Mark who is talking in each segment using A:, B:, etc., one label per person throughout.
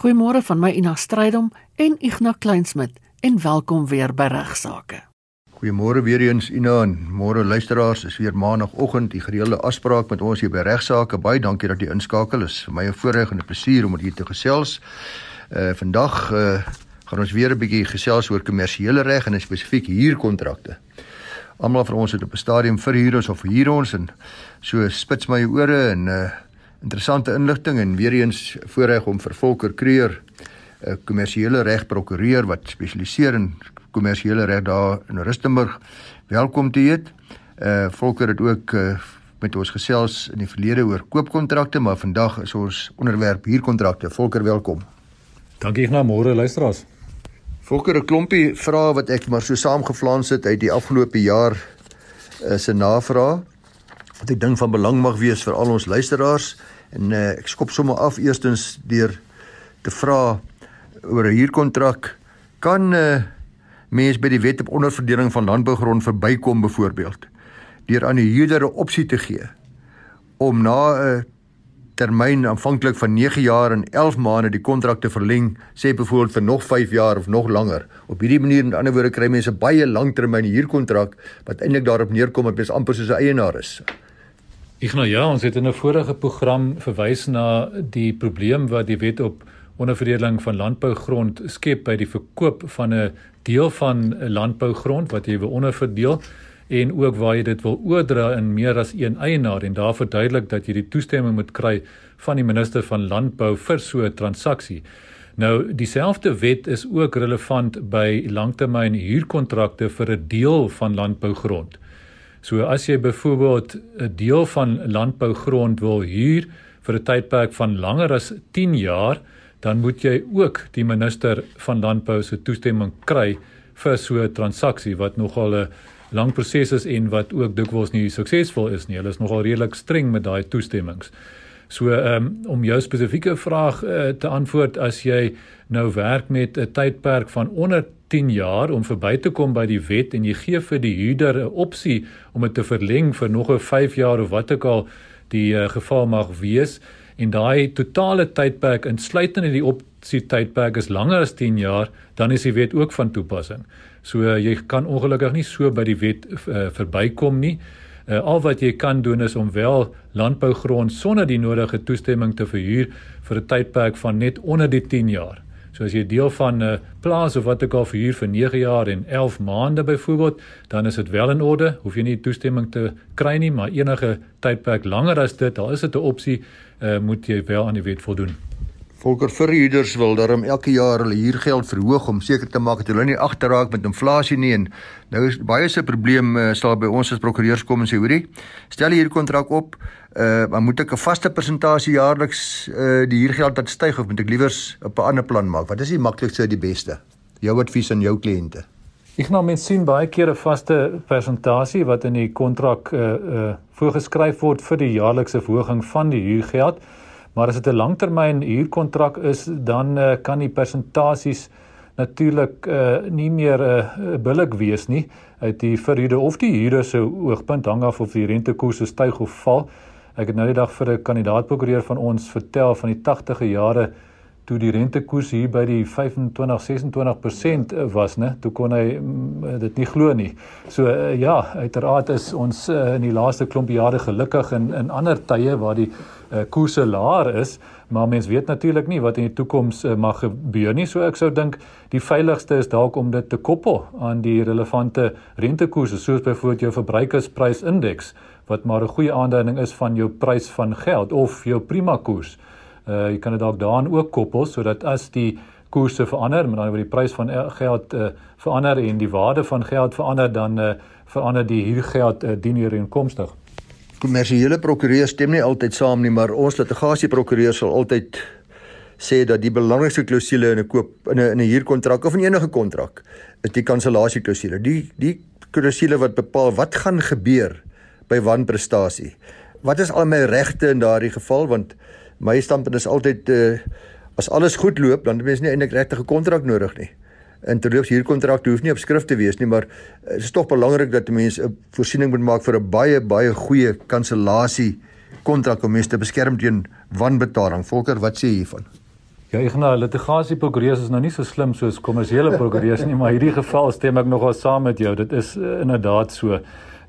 A: Goeiemôre van my Ina Strydom en Ignas Kleinsmid en welkom weer by Regsake.
B: Goeiemôre weer eens Ina en môre luisteraars. Dis weer maandagooggend, die gereelde afspraak met ons hier by Regsake. Baie dankie dat jy inskakel. Is vir my 'n voorreg en 'n plesier om hier te gesels. Uh vandag uh gaan ons weer 'n bietjie gesels oor kommersiële reg en spesifiek huurkontrakte. Almal van ons het op 'n stadium vir huur ons of huur ons en so spits my ore en uh interessante inligting en weer eens voorreg om vir Volker Kreer 'n kommersiële reg prokureur wat spesialiseer in kommersiële reg daar in Rustenburg. Welkom te eet. Uh Volker het ook uh, met ons gesels in die verlede oor koopkontrakte, maar vandag is ons onderwerp huurkontrakte. Volker, welkom.
C: Dankie Ignas, môre luisteraars.
B: Volker 'n klompie vrae wat ek maar so saamgevlaans het uit die afgelope jaar is 'n navraag wat ek dink van belang mag wees vir al ons luisteraars. En uh, ek skop sommer af eerstens deur te vra oor 'n huurkontrak kan uh, eh, mens by die wet op onderverdeling van landbougrond verbykom byvoorbeeld deur aan die huurder 'n opsie te gee om na 'n termyn aanvanklik van 9 jaar en 11 maande die kontrak te verleng sê byvoorbeeld vir nog 5 jaar of nog langer? Op hierdie manier met ander woorde kry mense baie langtermyn huurkontrak wat eintlik daarop neerkom dat mens amper soos 'n eienaar is
C: Ek nou ja, ons het in 'n vorige program verwys na die probleem wat die wet op onderverdeling van landbougrond skep by die verkoop van 'n deel van 'n landbougrond wat jy wil onderverdeel en ook waar jy dit wil oordra in meer as een eienaar en daar verduidelik dat jy die toestemming moet kry van die minister van landbou vir so 'n transaksie. Nou dieselfde wet is ook relevant by langtermyn huurkontrakte vir 'n deel van landbougrond. So as jy byvoorbeeld 'n deel van landbougrond wil huur vir 'n tydperk van langer as 10 jaar, dan moet jy ook die minister van landbou se toestemming kry vir so 'n transaksie wat nogal 'n lang proses is en wat ook dikwels nie suksesvol is nie. Hulle is nogal redelik streng met daai toestemmings. So um, om jou spesifieke vraag uh, te antwoord as jy nou werk met 'n tydperk van onder 10 jaar om verby te kom by die wet en jy gee vir die huurder 'n opsie om dit te verleng vir nog 'n 5 jaar of wat ook al die uh, geval mag wees en daai totale tydperk insluitend in die opsie tydperk is langer as 10 jaar dan is die wet ook van toepassing. So uh, jy kan ongelukkig nie so by die wet uh, verbykom nie. Uh, al wat jy kan doen is om wel landbougrond sonder die nodige toestemming te verhuur vir 'n tydperk van net onder die 10 jaar. So as jy deel van 'n uh, plaas of wat ek al verhuur vir 9 jaar en 11 maande byvoorbeeld, dan is dit wel in orde. Hoef jy nie toestemming te kry nie, maar enige tydperk langer as dit, dan is dit 'n opsie, uh, moet jy wel aan die wet voldoen.
B: Volker verhuurders wil daarom elke jaar hulle huurgeld verhoog om seker te maak dat hulle nie agterraak met inflasie nie en nou is baie se probleem uh, sal by ons as prokureurs kom en sê hoorie stel hier kontrak op uh maar moet ek 'n vaste persentasie jaarliks uh die huurgeld laat styg of moet ek liewers op 'n ander plan maak? Wat is die maklikste die beste? Jou advies aan jou kliënte.
C: Ek nou mens sien baie keer 'n vaste persentasie wat in die kontrak uh uh voorgeskryf word vir die jaarlikse verhoging van die huurgeld Maar as dit 'n langtermyn huurkontrak is, dan uh, kan die persentasies natuurlik uh, nie meer uh, billik wees nie uit die verhuurder of die huurder se oogpunt hang af of die rentekoerse styg of val. Ek het nou die dag vir 'n kandidaatprokureur van ons vertel van die 80e jare toe die rentekoers hier by die 25 26% was, né? Toe kon hy mm, dit nie glo nie. So uh, ja, uiteraard is ons uh, in die laaste klomp jare gelukkig in in ander tye waar die uh, koerse laer is, maar mens weet natuurlik nie wat in die toekoms uh, mag gebeur nie. So ek sou dink die veiligigste is dalk om dit te koppel aan die relevante rentekoerse, soos byvoorbeeld jou verbruikersprysindeks wat maar 'n goeie aanduiding is van jou prys van geld of jou prima koers. Uh jy kan dit dalk daaraan ook koppel sodat as die koerse verander, met ander woorde die prys van geld uh verander en die waarde van geld verander, dan uh verander die huurgeld uh, dienoor inkomstig.
B: Kommersiële prokureurs stem nie altyd saam nie, maar ons litigasieprokureurs sal altyd sê dat die belangrikste klousule in 'n koop in 'n in 'n huurkontrak of in enige kontrak is die kansellasieklausule. Die die klousule wat bepaal wat gaan gebeur by wanprestasie. Wat is al my regte in daardie geval want my standpunt is altyd uh, as alles goed loop dan het mens nie eintlik regtig 'n kontrak nodig nie. En terloops hier kontrak hoef nie op skrift te wees nie, maar dit uh, is tog belangrik dat mense 'n voorsiening moet maak vir 'n baie baie goeie kansellasie kontrak om mense te beskerm teen wanbetaling. Volker, wat sê jy hiervan?
C: Ja, ek nou litigasie prokureurs is nou nie so slim soos kommersiële prokureurs nie, maar hierdie geval stem ek nogal saam met jou. Dit is uh, inderdaad so.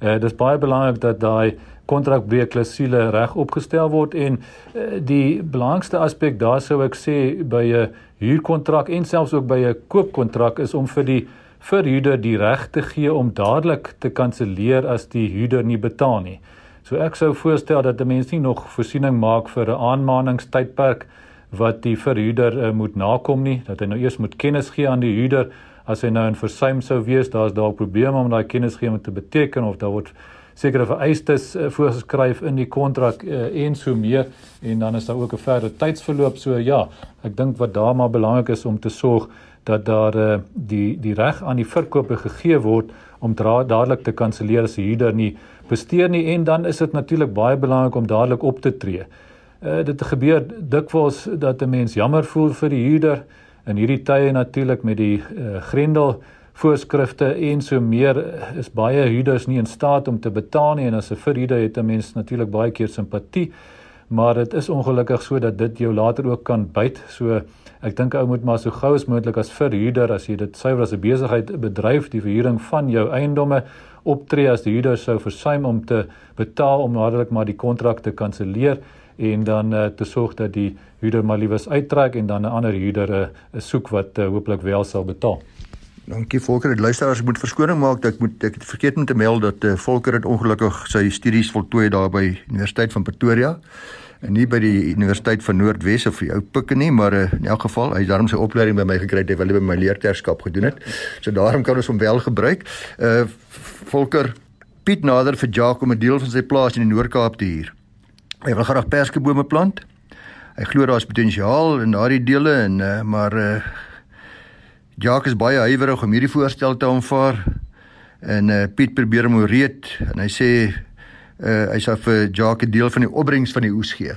C: Uh, dit is baie belangrik dat daai kontrakbreekklausule reg opgestel word en uh, die belangrikste aspek daar sou ek sê by 'n huurkontrak en selfs ook by 'n koopkontrak is om vir die verhuurder die reg te gee om dadelik te kanselleer as die huurder nie betaal nie. So ek sou voorstel dat 'n mens nie nog voorsiening maak vir 'n aanmaningstydperk wat die verhuurder uh, moet nakom nie, dat hy nou eers moet kennis gee aan die huurder as hy nou in versuim sou wees, daar's dalk probleme om daai kennisgewing te beteken of daar word sekere vereistes uh, voorgeskryf in die kontrak uh, en so meer en dan is daar ook 'n verdere tydsverloop. So ja, ek dink wat daar maar belangrik is om te sorg dat daar uh, die die reg aan die verkoper gegee word om dadelik te kanselleer as die huurder nie besteer nie en dan is dit natuurlik baie belangrik om dadelik op te tree. Uh, dit gebeur dikwels dat 'n mens jammer voel vir die huurder in hierdie tye natuurlik met die uh, grendel voorskrifte en so meer is baie huurders nie in staat om te betaal nie en as 'n verhuurder het 'n mens natuurlik baie keer simpatie maar dit is ongelukkig so dat dit jou later ook kan byt so ek dink ou moet maar so gou as moontlik as verhuurder as jy dit suiwer as 'n besigheid bedryf die verhuuring van jou eiendomme optree as die huurder sou versuim om te betaal om dadelik maar die kontrak te kanselleer en dan uh, te sorg dat die huurder maar liewes uittrek en dan 'n ander huurder 'n uh, soek wat uh, hopelik wel sal betaal.
B: Dankie Volker. Die luisteraars moet verskoning maak dat ek moet ek het vergeet om te meld dat uh, Volker het ongelukkig sy studies voltooi daar by Universiteit van Pretoria en nie by die Universiteit van Noordwes of die ou Pikke nie, maar uh, in elk geval hy het daarom sy opleiding by my gekry terwyl hy by my leerterskap gedoen het. So daarom kan ons hom wel gebruik. Uh Volker Piet nader vir Jacques om 'n deel van sy plaas in die Noord-Kaap te huur. Hy wil graag perskebome plant. Hy glo daar is potensiaal in daardie dele en uh, maar uh, Jacques is baie huiwerig om hierdie voorstel te aanvaar. En uh, Piet probeer hom reed en hy sê uh, hy sal vir Jacques 'n deel van die opbrengs van die oes gee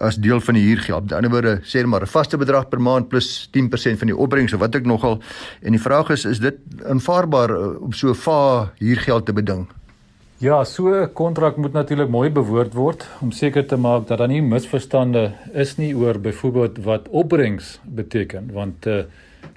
B: as deel van die huurgeld. Aan die ander woorde sê maar 'n vaste bedrag per maand plus 10% van die opbrengs of wat ek nogal en die vraag is is dit aanvaarbaar om so va huurgeld te beding?
C: Ja, so 'n kontrak moet natuurlik mooi bewoord word om seker te maak dat daar nie misverstande is nie oor byvoorbeeld wat opbrengs beteken, want uh,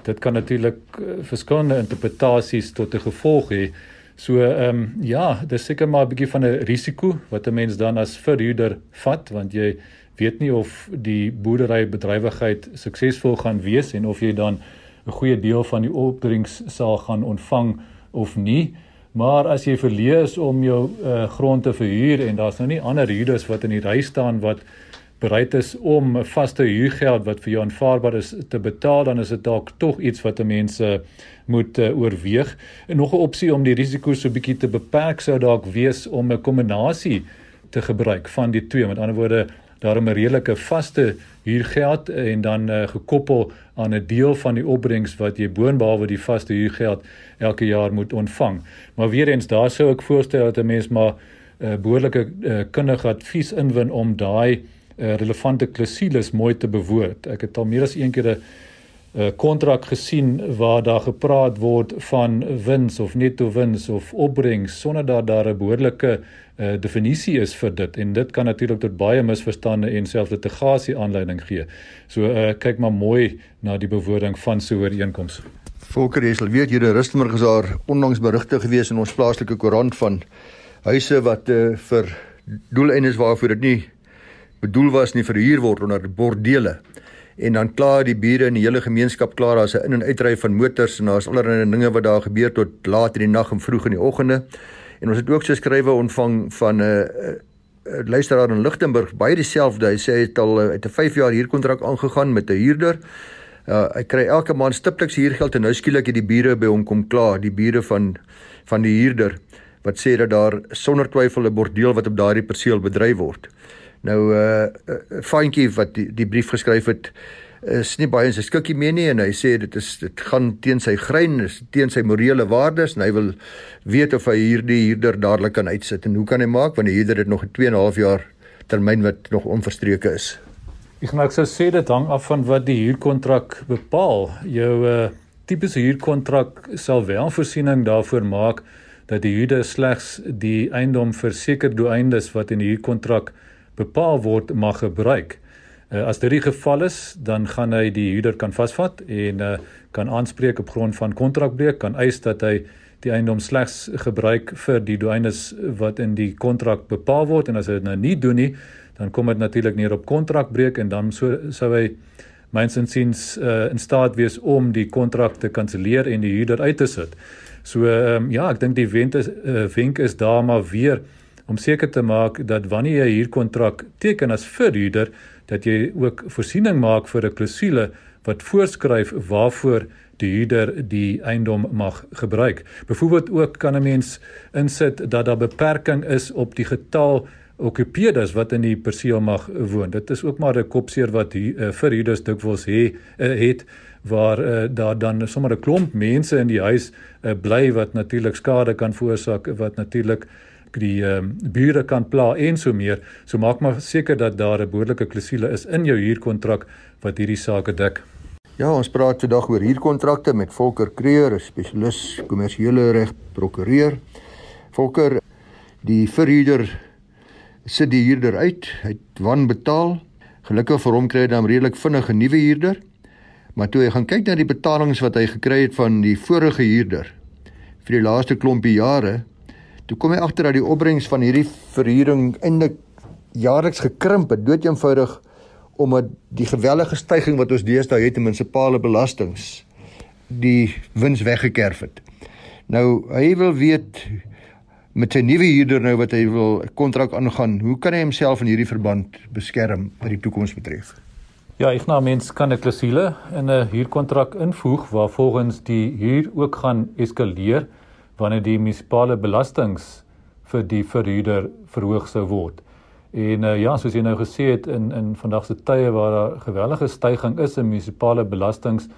C: dit kan natuurlik uh, verskillende interpretasies tot 'n gevolg hê. So ehm um, ja, dis seker maar 'n bietjie van 'n risiko wat 'n mens dan as verhuurder vat want jy weet nie of die boerderybedrywigheid suksesvol gaan wees en of jy dan 'n goeie deel van die opbrengs sal gaan ontvang of nie. Maar as jy verleë is om jou uh, grond te verhuur en daar's nou nie ander huurders wat in die ry staan wat bereid is om 'n vaste huurgeld wat vir jou aanvaarbaar is te betaal, dan is dit dalk tog iets wat mense moet uh, oorweeg. En nog 'n opsie om die risiko so bietjie te beperk sou dalk wees om 'n kombinasie te gebruik van die twee. Met ander woorde, daarom 'n redelike vaste huurgeld en dan uh, gekoppel aan 'n deel van die opbrengs wat jy boonbehalwe die vaste huurgeld elke jaar moet ontvang. Maar weer eens daar sou ek voorstel dat 'n mens maar 'n uh, behoorlike uh, kundige advies inwin om daai uh, relevante klausules mooi te bewoord. Ek het al meer as een keer 'n kontrak gesien waar daar gepraat word van wins of netto wins of opbrengs sonder dat daar 'n behoorlike uh, definisie is vir dit en dit kan natuurlik tot baie misverstande en selfs litigasie aanleiding gee. So uh, kyk maar mooi na die bewoording van so 'n ooreenkoms.
B: Volker, jy sal weet hier in Rustenburg is daar onlangs berigte gewees in ons plaaslike koerant van huise wat uh, vir doeleindes waarvoor dit nie bedoel was nie verhuur word onder bordele en dan klaar die bure en die hele gemeenskap klaar daar's 'n in en uitry van motors en daar's allerlei dinge wat daar gebeur tot laat in die nag en vroeg in die oggende. En ons het ook so skrywe ontvang van 'n uh, uh, uh, luisteraar in Lichtenburg baie dieselfde. Hy sê hy het al uh, uit 'n 5 jaar huurkontrak aangegaan met 'n huurder. Uh, hy kry elke maand stipliks huurgeld en nou skielik het die bure by hom kom klaar, die bure van van die huurder wat sê dat daar sonder twyfel 'n bordeel wat op daardie perseel bedryf word. Nou uh, uh, fynkie wat die, die brief geskryf het is nie baie in sy skikkie mee nie en hy sê dit is dit gaan teen sy grein, is teen sy morele waardes en hy wil weet of hy hierdie huurder dadelik kan uitsit en hoe kan hy maak want die huurder het nog 'n 2 en 'n half jaar termyn wat nog onverstreke is.
C: Ek gaan ek sou sê dit hang af van wat die huurkontrak bepaal. Jou uh, tipiese huurkontrak sal wel voorsiening daarvoor maak dat die huurder slegs die eiendom vir sekere doeleindes wat in die huurkontrak bepaal word mag gebruik. Uh, as dit die geval is, dan gaan hy die huurder kan vasvat en uh, kan aanspreek op grond van kontrakbreuk, kan eis dat hy die eiendom slegs gebruik vir die doenes wat in die kontrak bepaal word en as hy dit nou nie doen nie, dan kom dit natuurlik neer op kontrakbreuk en dan so sou hy myns insiens uh, in staat wees om die kontrak te kanselleer en die huurder uit te sit. So um, ja, ek dink die wenk is uh, wenk is daar maar weer om seker te maak dat wanneer jy huurkontrak teken as verhuurder dat jy ook voorsiening maak vir 'n klousule wat voorskryf waarvoor die huurder die eiendom mag gebruik. Byvoorbeeld ook kan 'n mens insit dat daar beperking is op die getal okkupeerders wat in die perseel mag woon. Dit is ook maar 'n kopseer wat hier uh, verhuurders dikwels he, uh, het waar uh, daar dan sommer 'n klomp mense in die huis uh, bly wat natuurlik skade kan veroorsaak wat natuurlik die um, bure kan pla en so meer. So maak maar seker dat daar 'n behoorlike klousule is in jou huurkontrak wat hierdie sake dek.
B: Ja, ons praat vandag oor huurkontrakte met Volker Creer, 'n spesialis kommersiële reg prokureur. Volker, die verhuurder sit die huurder uit, hy het wan betaal. Gelukkig vir hom kry hy dan redelik vinnig 'n nuwe huurder. Maar toe hy gaan kyk na die betalings wat hy gekry het van die vorige huurder vir die laaste klompie jare, toe kom hy agter dat die opbrengs van hierdie verhuuring eintlik jaarliks gekrimp het, dood eenvoudig omdat die gewellige stygings wat ons deesdae het in munisipale belastings die wins weggekerf het. Nou, hy wil weet met sy nuwe huurder nou wat hy wil kontrak aangaan, hoe kan hy homself in hierdie verband beskerm wat die toekoms betref?
C: Ja, ek nou mens kan 'n klousule in 'n huurkontrak invoeg waar volgens die huur ook gaan eskaleer wanneer die munisipale belastings vir die verhuurder verhoog sou word. En uh, ja, soos jy nou gesê het in in vandag se tye waar daar gewellige stygings is in munisipale belastings,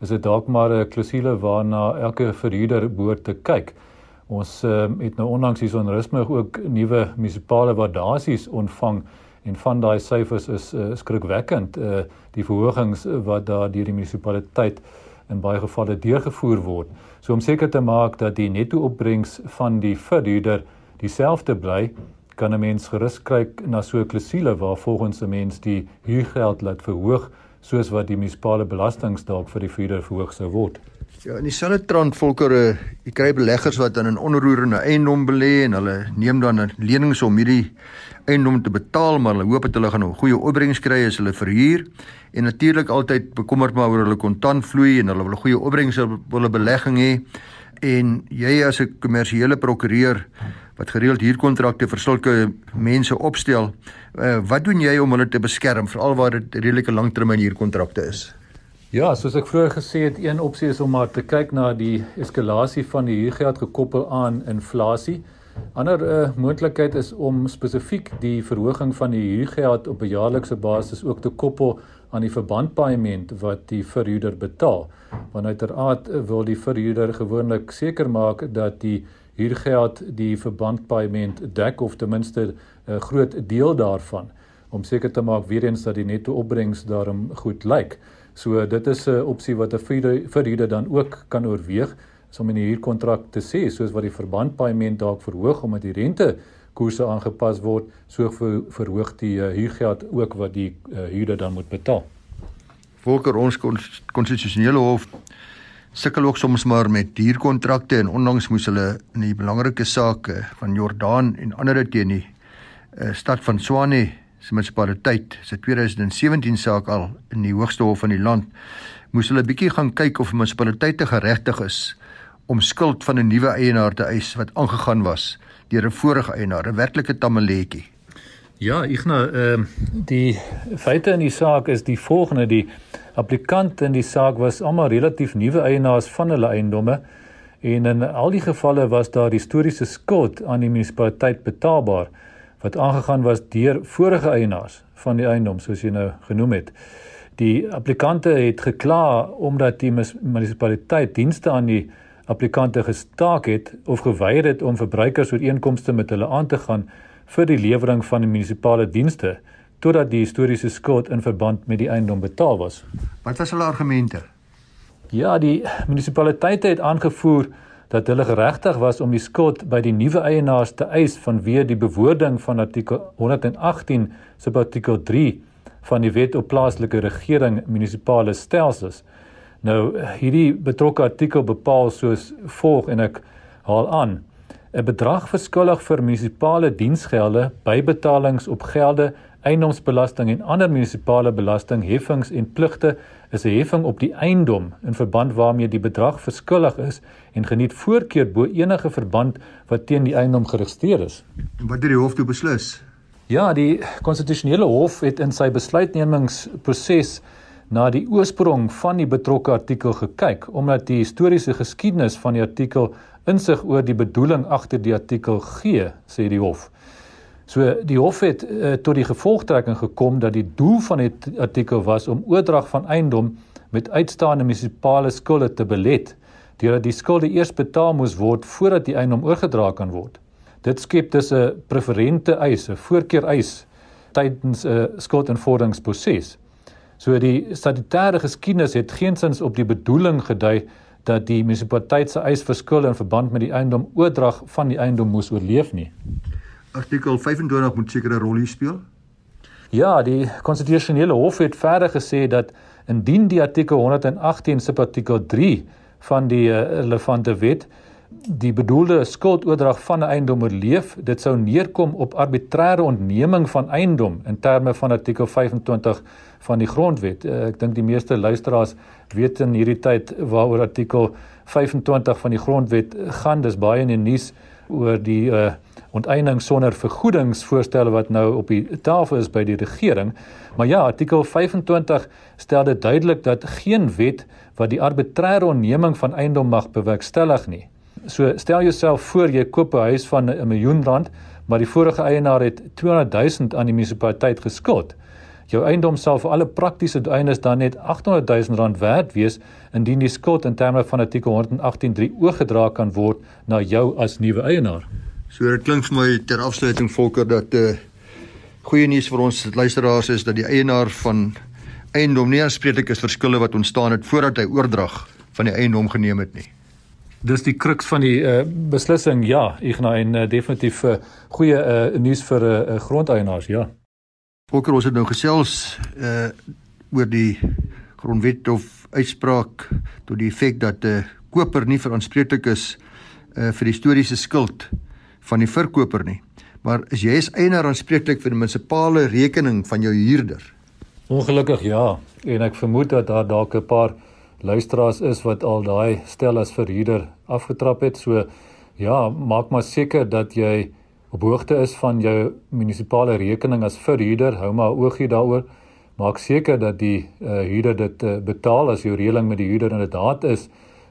C: is dit dalk maar 'n klousule waarna elke verhuurder behoort te kyk. Ons uh, het nou onlangs hier in Rusmig ook nuwe munisipale waardasies ontvang en van daai syfers is uh, skrikwekkend uh, die verhogings wat daar deur die munisipaliteit in baie gevalle deurgevoer word. So om seker te maak dat die netto opbrengs van die verhuurder dieselfde bly, kan 'n mens gerus kyk na so 'n klousule waar volgens 'n mens die huurgeld laat verhoog soos wat die munisipale belastings dalk vir die verhuurder verhoog sou word.
B: Ja, in dieselfde trant volkere, jy kry beleggers wat dan in onroerende eiendom belê en hulle neem dan lenings om hierdie eiendom te betaal, maar hulle hoop dat hulle gaan 'n goeie opbrengs kry as hulle verhuur. En natuurlik altyd bekommerd maar oor hulle kontantvloei en hulle wil 'n goeie opbrengs op hulle belegging hê. En jy as 'n kommersiële prokureur wat gereeld huurkontrakte vir sulke mense opstel, uh, wat doen jy om hulle te beskerm veral waar dit redelike langtermyn huurkontrakte is?
C: Ja, soos ek vroeër gesê het, een opsie is om maar te kyk na die eskalasie van die huurgeld gekoppel aan inflasie. Ander uh, moontlikheid is om spesifiek die verhoging van die huurgeld op 'n jaarlikse basis ook te koppel aan die verbandpaaiement wat die verhuurder betaal. Want uiteraard wil die verhuurder gewoonlik seker maak dat die huurgeld die verbandpaaiement dek of ten minste 'n groot deel daarvan om seker te maak weer eens dat die netto opbrengs daarom goed lyk. So dit is 'n opsie wat 'n verhuurder dan ook kan oorweeg om in die huurkontrak te sê soos wat die verbandpaaiement dalk verhoog omdat die rente koerse aangepas word, so verhoog die uh, huurgeld ook wat die uh, huurder dan moet betaal.
B: Volker ons konstitusionele hof sukkel ook soms maar met huurkontrakte en onlangs moes hulle in 'n belangrike saak van Jordaan en ander teen die uh, stad van Swane se munisipaliteit se 2017 saak al in die hoogste hof van die land. Moes hulle bietjie gaan kyk of munisipaliteite geregtig is om skuld van 'n nuwe eienaar te eis wat aangegaan was deur 'n vorige eienaar, 'n werklike tamaletjie.
C: Ja, nou ehm uh, die feite in die saak is die volgende. Die applikant in die saak was almal relatief nuwe eienaars van hulle eiendomme en in al die gevalle was daar historiese skuld aan die munisipaliteit betaalbaar wat aangegaan was deur vorige eienaars van die eiendom soos jy nou genoem het. Die applikante het gekla omdat die munisipaliteit dienste aan die applikante gestaak het of geweier het om verbruikersooreenkomste met hulle aan te gaan vir die lewering van die munisipale dienste totdat die historiese skuld in verband met die eiendom betaal was.
B: Wat was hulle argumente?
C: Ja, die munisipaliteite het aangevoer dat hulle geregtig was om die skuld by die nuwe eienaars te eis vanweë die bewoording van artikel 118 subartikel 3 van die Wet op Plaaslike Regering Munisipale Stelsels. Nou hierdie betrokke artikel bepaal soos volg en ek haal aan: 'n bedrag verskuldig vir munisipale diensgelde, bybetalings op gelde, eiendomsbelasting en ander munisipale belasting, heffings en pligte is 'n heffing op die eiendom in verband waarmee die bedrag verskuldig is en geniet voorkeur bo enige verband wat teen die eiendom geregistreer is.
B: En wat het die hof toe beslis?
C: Ja, die konstitusionele hof het in sy besluitnemingsproses na die oorsprong van die betrokke artikel gekyk omdat die historiese geskiedenis van die artikel insig oor die bedoeling agter die artikel gee, sê die hof. So die hof het uh, tot die gevolgtrekking gekom dat die doel van die artikel was om oordrag van eiendom met uitstaande munisipale skulde te belet deurdat die skulde eers betaal moes word voordat die eiendom oorgedra kan word. Dit skep dus 'n preferente eis, 'n voorkeur eis tydens 'n skuldinvorderingsproses. So die statutêre geskiedenis het geensins op die bedoeling gedui dat die munisipaliteit se eis vir skuld in verband met die eiendom oordrag van die eiendom moes oorleef nie.
B: Artikel 25 moet sekere rol hier speel.
C: Ja, die konstitusionele hof het verder gesê dat indien die artikel 118 subartikel 3 van die relevante wet die bedoelde skuldoordrag van 'n eiendom oorleef, dit sou neerkom op arbitreëre ontneming van eiendom in terme van artikel 25 van die grondwet. Uh, ek dink die meeste luisteraars weet in hierdie tyd waaroor artikel 25 van die grondwet gaan. Dis baie in die nuus oor die uh, onteiening sonder vergoedingsvoorstelle wat nou op die tafel is by die regering. Maar ja, artikel 25 stel dit duidelik dat geen wet wat die arbitreëre ontneming van eiendom mag bewerkstellig nie. So stel jouself voor jy koop 'n huis van 'n miljoen rand, maar die vorige eienaar het 200 000 aan die munisipaliteit geskuld. Jou eiendom sal vir alle praktiese doeleindes dan net 800 000 rand werd wees indien die skuld in terme van artikel 118.3 oorgedra kan word na jou as nuwe eienaar.
B: So dit klink vir my ter afsluiting volker dat 'n uh, eh, goeie nuus vir ons luisteraars is dat die eienaar van eiendom nie aanspreeklik is vir skuld wat ontstaan het voordat hy oordrag van die eiendom geneem het nie.
C: Dis die kruks van die uh, beslissing ja, Ignas en uh, definitief uh, goeie uh, nuus vir 'n uh, grondeienaars, ja.
B: Volker ons het nou gesels uh oor die grondwet of uitspraak tot die feit dat 'n uh, koper nie verantwoordelik is uh vir die historiese skuld van die verkoper nie. Maar is jy as eienaar aanspreeklik vir die munisipale rekening van jou huurder?
C: Ongelukkig ja, en ek vermoed dat daar dalk 'n paar luisteraars is wat al daai stel as verhuurder afgetrap het. So ja, maak maar seker dat jy op hoogte is van jou munisipale rekening as verhuurder. Hou maar oogie daaroor. Maak seker dat die uh, huurder dit uh, betaal as jou reëling met die huurder inderdaad is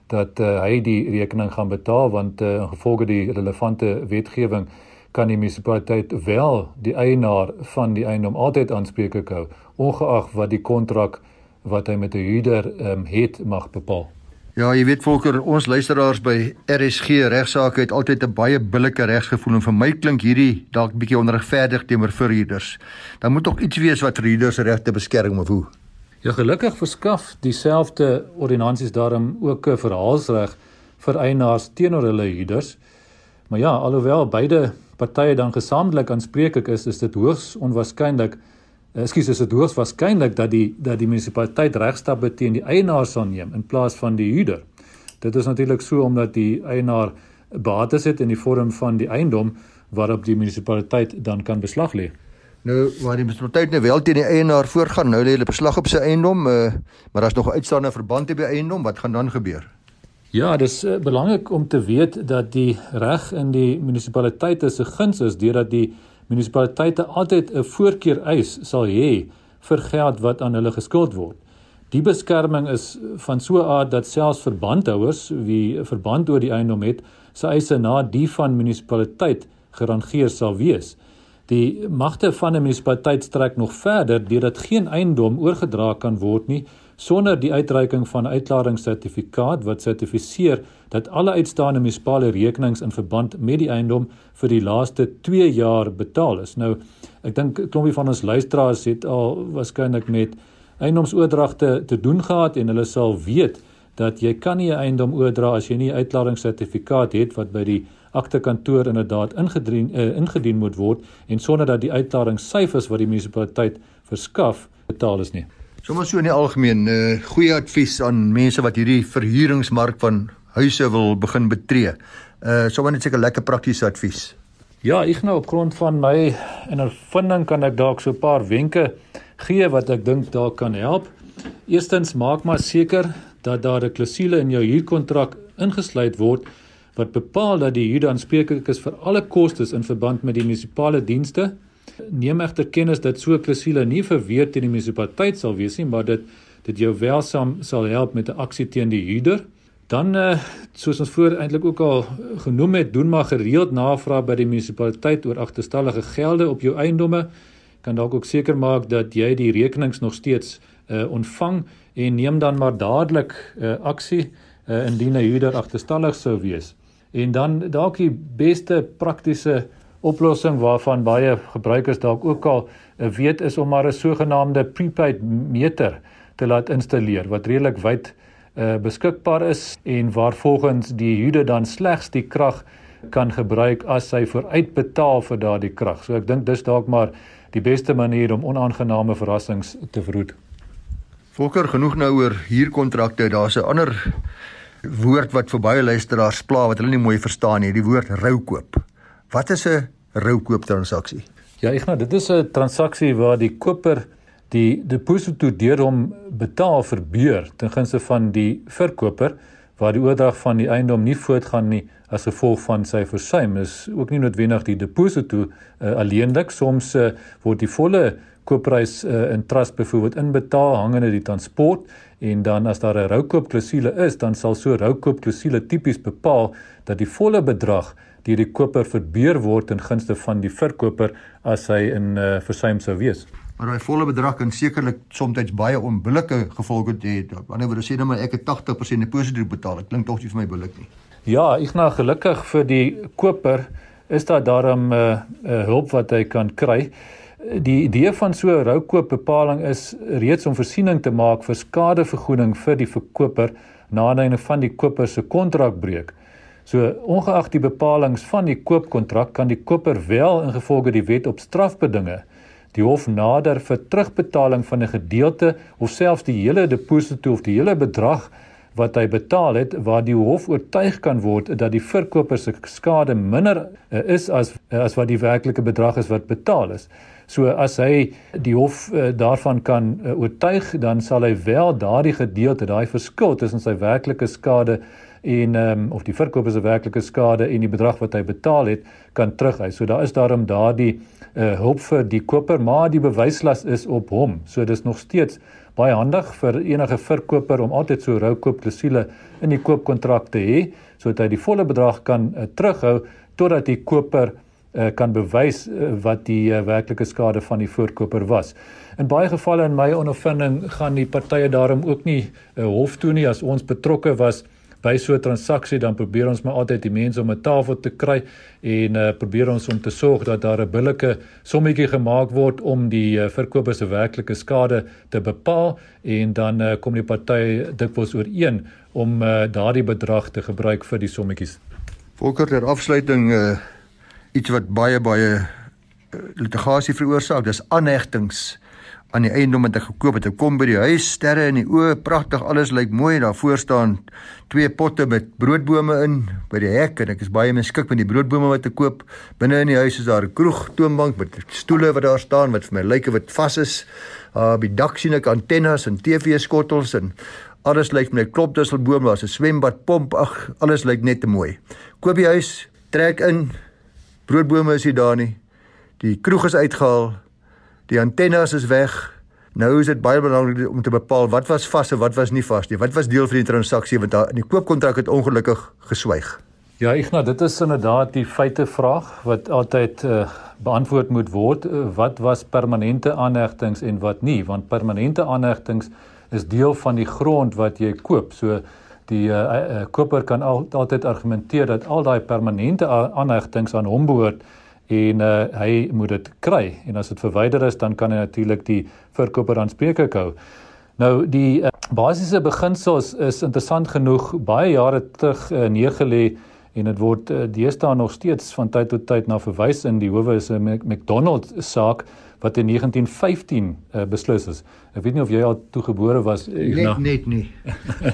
C: dat uh, hy die rekening gaan betaal want uh, gevolge die relevante wetgewing kan die munisipaliteit wel die eienaar van die eiendom altyd aanspreeklik hou ongeag wat die kontrak wat hy met 'n huurder um, het mag bepaal.
B: Ja, jy weet Volker, ons luisteraars by RSG regsaake het altyd 'n baie billike regsgevoel en vir my klink hierdie dalk bietjie onregverdig teenoor verhuurders. Dan moet tog iets wees wat verhuurders regte beskerm of hoe?
C: Ja, gelukkig verskaf dieselfde ordonnansies daarom ook 'n verhaalsreg vir eienaars teenoor hulle huurders. Maar ja, alhoewel beide partye dan gesamentlik aanspreeklik is, is dit hoogs onwaarskynlik Ekskuus, is dit hoogs waarskynlik dat die dat die munisipaliteit regstappe teen die eienaar sal neem in plaas van die huurder. Dit is natuurlik so omdat die eienaar bates het in die vorm van die eiendom waarop die munisipaliteit dan kan beslag lê.
B: Nou, waar die munisipaliteit nou wel teen die eienaar voorgaan, nou lê hulle beslag op sy eiendom, uh, maar daar's nog 'n uitstaande verband by eiendom, wat gaan dan gebeur?
C: Ja, dis uh, belangrik om te weet dat die reg in die munisipaliteite se guns is deurdat die munisipaliteite altyd 'n voorkeur eis sal hê vir geld wat aan hulle geskuld word. Die beskerming is van so 'n aard dat selfs verbandhouers wie 'n verband oor die eiendom het, se eise na die van munisipaliteit gerangeer sal wees. Die magte van 'n munisipaliteit strek nog verder deurdat geen eiendom oorgedra kan word nie sonder die uitreiking van 'n uitklaringssertifikaat wat sertifiseer dat alle uitstaande munisipale rekenings in verband met die eiendom vir die laaste 2 jaar betaal is. Nou, ek dink 'n klompie van ons luisteraars het al waarskynlik met eiendomsoordragte te doen gehad en hulle sal weet dat jy kan nie 'n eiendom oordra as jy nie 'n uitklaringssertifikaat het wat by die aktekantoor inderdaad ingedien uh, ingedien moet word en sonder dat die uitklaringssyfers wat die munisipaliteit verskaf betaal is nie.
B: Sommige so in die algemeen uh, goeie advies aan mense wat hierdie verhuuringsmark van huise wil begin betree. Uh sommer net seker lekker praktiese advies.
C: Ja, ek nou op grond van my ervaring kan ek dalk so 'n paar wenke gee wat ek dink daar kan help. Eerstens maak maar seker dat daar 'n klousule in jou huurkontrak ingesluit word wat bepaal dat die huurder aanspreeklik is vir alle kostes in verband met die munisipale dienste. Neem egter kennis dat so 'n klousule nie verweer teen die munisipaliteit sal wees nie, maar dit dit jou welsaam sal help met 'n aksie teen die huurder. Dan uh, soos ons voor eintlik ook al genoem het, doen maar gereeld navraag by die munisipaliteit oor agterstallige gelde op jou eiendomme. Kan dalk ook seker maak dat jy die rekenings nog steeds uh, ontvang en neem dan maar dadelik uh, aksie uh, indien 'n huurder agterstallig sou wees. En dan dalk die beste praktiese oplossing waarvan baie gebruikers dalk ook al uh, weet is om maar 'n sogenaamde prepaid meter te laat installeer wat redelik wyd uh, beskikbaar is en waar volgens die huurder dan slegs die krag kan gebruik as hy vooruitbetaal vir daardie krag. So ek dink dis dalk maar die beste manier om onaangename verrassings te verhoed.
B: Volker genoeg nou oor huurkontrakte. Daar's 'n ander woord wat vir baie luisteraars pla wat hulle nie mooi verstaan nie, die woord roukoop. Wat is 'n roukoop transaksie?
C: Ja, ek nou, dit is 'n transaksie waar die koper die deposito deur hom betaal verbeur ten gunste van die verkoper waar die oordrag van die eiendom nie voortgaan nie as gevolg van sy versuim is ook nie noodwendig die deposito uh, alleenlik soms uh, word die volle koopprys uh, in trust byvoorbeeld inbetaal hangende die transport en dan as daar 'n roukoopklousule is, dan sal so 'n roukoopklousule tipies bepaal dat die volle bedrag deur die koper verbeur word in gunste van die verkoper as hy in uh, versuim sou wees.
B: Maar daai volle bedrag kan sekerlik soms baie onbillike gevolge hê. Aan die ander wyse sê nou maar ek het 80% deposito betaal. Dit klink tog nie vir my billik nie.
C: Ja, ek nou gelukkig vir die koper is daar daarom 'n uh, uh, hulp wat hy kan kry die idee van so 'n roukoopbepaling is reeds om voorsiening te maak vir skadevergoeding vir die verkoper nadat van die koper se kontrak breek. So ongeag die bepalinge van die koopkontrak kan die koper wel ingevolge die wet op strafbedinge die hof nader vir terugbetaling van 'n gedeelte of selfs die hele deposito of die hele bedrag wat hy betaal het waar die hof oortuig kan word dat die verkoper se skade minder eh, is as as wat die werklike bedrag is wat betaal is. So as hy die hof uh, daarvan kan uh, oortuig, dan sal hy wel daardie gedeelte, daai verskil tussen sy werklike skade en um, of die verkoper se werklike skade en die bedrag wat hy betaal het, kan terughys. So daar is daarom daardie uh, hulp vir die koper, maar die bewyslas is op hom. So dis nog steeds baie handig vir enige verkoper om altyd so roukoop klousule in die koopkontrak te hê sodat hy die volle bedrag kan uh, terughou totdat die koper uh, kan bewys uh, wat die uh, werklike skade van die voorkoper was. In baie gevalle in my ondervinding gaan die partye daarom ook nie uh, hof toe nie as ons betrokke was by so 'n transaksie dan probeer ons maar altyd die mense om 'n tafel te kry en uh, probeer ons om te sorg dat daar 'n billike sommetjie gemaak word om die uh, verkoper se werklike skade te bepaal en dan uh, kom die party dikwels ooreen om uh, daardie bedrag te gebruik vir die sommetjies.
B: Volker ter afsluiting uh iets wat baie baie uh, litigasie veroorsaak, dis aanhegtings aan die eiendom wat ek gekoop het. Ek kom by die huis, sterre in die oë, pragtig, alles lyk mooi. Daar voor staan twee potte met broodbome in by die hek en ek is baie meskik met die broodbome wat ek koop. Binne in die huis is daar 'n kroeg, toonbank met stoele wat daar staan wat vir my lyk of dit vas is. Uh by dak sien ek antennes en TV skottels en alles lyk met 'n klopdusselboom, daar's 'n swembad, pomp, ag, alles lyk net te mooi. Koop die huis, trek in, broodbome is nie daar nie. Die kroeg is uitgehaal. Die antennes is weg. Nou is dit baie belangrik om te bepaal wat was vas en wat was nie vas nie. Wat was deel van die transaksie want daar in die koopkontrak het ongelukkig geswyg.
C: Ja, nou dit is inderdaad die feite vraag wat altyd uh, beantwoord moet word. Uh, wat was permanente aanhegtings en wat nie? Want permanente aanhegtings is deel van die grond wat jy koop. So die uh, uh, koper kan al, altyd argumenteer dat al daai permanente aanhegtings aan hom behoort en uh, hy moet dit kry en as dit verwyder is dan kan hy natuurlik die verkoper aanspreeklik hou. Nou die uh, basiese beginsels is interessant genoeg baie jare terug uh, neergelê en dit word uh, deesdae nog steeds van tyd tot tyd na verwys in die howe is 'n McDonald's saak wat in 1915 uh, beslis is. Ek weet nie of jy al toegebore was
B: net net nie.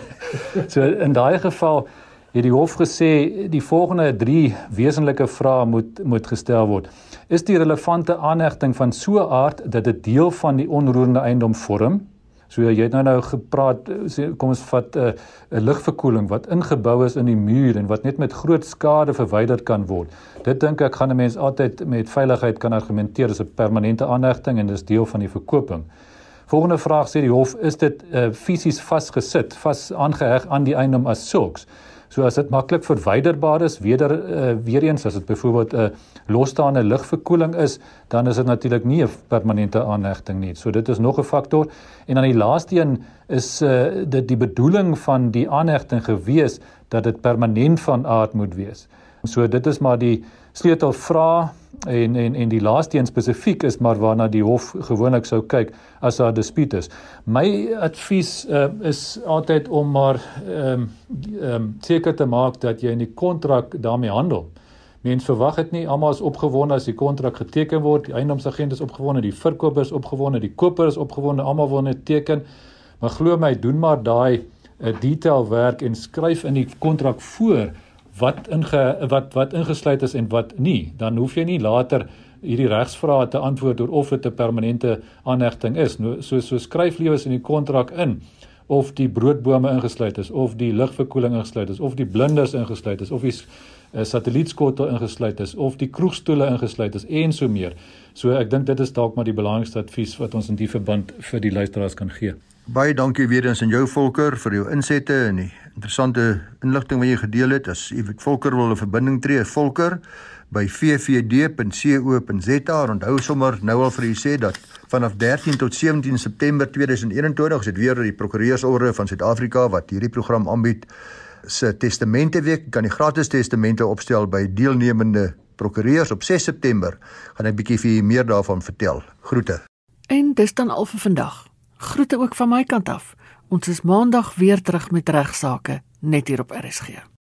C: so in daai geval het die hof gesê die volgende 3 wesenlike vrae moet moet gestel word. Is die relevante aanhegting van so 'n aard dat dit deel van die onroerende eiendom vorm? So jy het nou nou gepraat sê kom ons vat 'n uh, 'n ligverkoeling wat ingebou is in die muur en wat net met groot skade verwyder kan word. Dit dink ek gaan 'n mens altyd met veiligheid kan argumenteer as 'n permanente aanhegting en dis deel van die verkoping. Volgende vraag sê die hof is dit uh, fisies vasgesit, vas aangeheg aan die eiendom as sulks. So as dit maklik verwyderbaar is, weder uh, weer eens as dit byvoorbeeld 'n uh, losstaande lugverkoeling is, dan is dit natuurlik nie 'n permanente aanhegting nie. So dit is nog 'n faktor. En dan die laaste een is uh, dit die bedoeling van die aanhegting gewees dat dit permanent van aard moet wees. So dit is maar die sleutelvraag en en en die laaste een spesifiek is maar waarna die hof gewoonlik sou kyk as daar dispuut is. My advies uh, is altyd om maar ehm um, ehm um, seker te maak dat jy in die kontrak daarmee handel. Mens verwag dit nie almal is opgewonde as die kontrak geteken word, die eiendomsagent is opgewonde, die verkoper is opgewonde, die koper is opgewonde, almal wil net teken. Maar glo my, doen maar daai 'n eh, detail werk en skryf in die kontrak voor wat inge wat wat ingesluit is en wat nie, dan hoef jy nie later hierdie regsvrae te antwoord oor of dit 'n permanente aanhegting is. Nou so so skryf lewe in die kontrak in of die broodbome ingesluit is of die lugverkoeling ingesluit is of die blinders ingesluit is of die uh, satellietskotte ingesluit is of die kroegstoele ingesluit is en so meer. So ek dink dit is dalk maar die belangrikste advies wat ons in die verband vir die luisteraars kan gee.
B: Baie dankie weer eens aan jou Volker vir jou insette en die interessante inligting wat jy gedeel het. As jy met Volker wil 'n verbinding tree, Volker by vvd.co.za. Onthou sommer nou al vir u sê dat vanaf 13 tot 17 September 2021 is dit weer die Prokureursorde van Suid-Afrika wat hierdie program aanbied se testamenteweek. Jy kan die gratis testamente opstel by deelnemende prokureurs op 6 September. Gaan ek bietjie vir u meer daarvan vertel. Groete.
A: En dis dan al vir vandag. Groete ook van my kant af. Ons is maandag weer terug met regsaake net hier op RSG.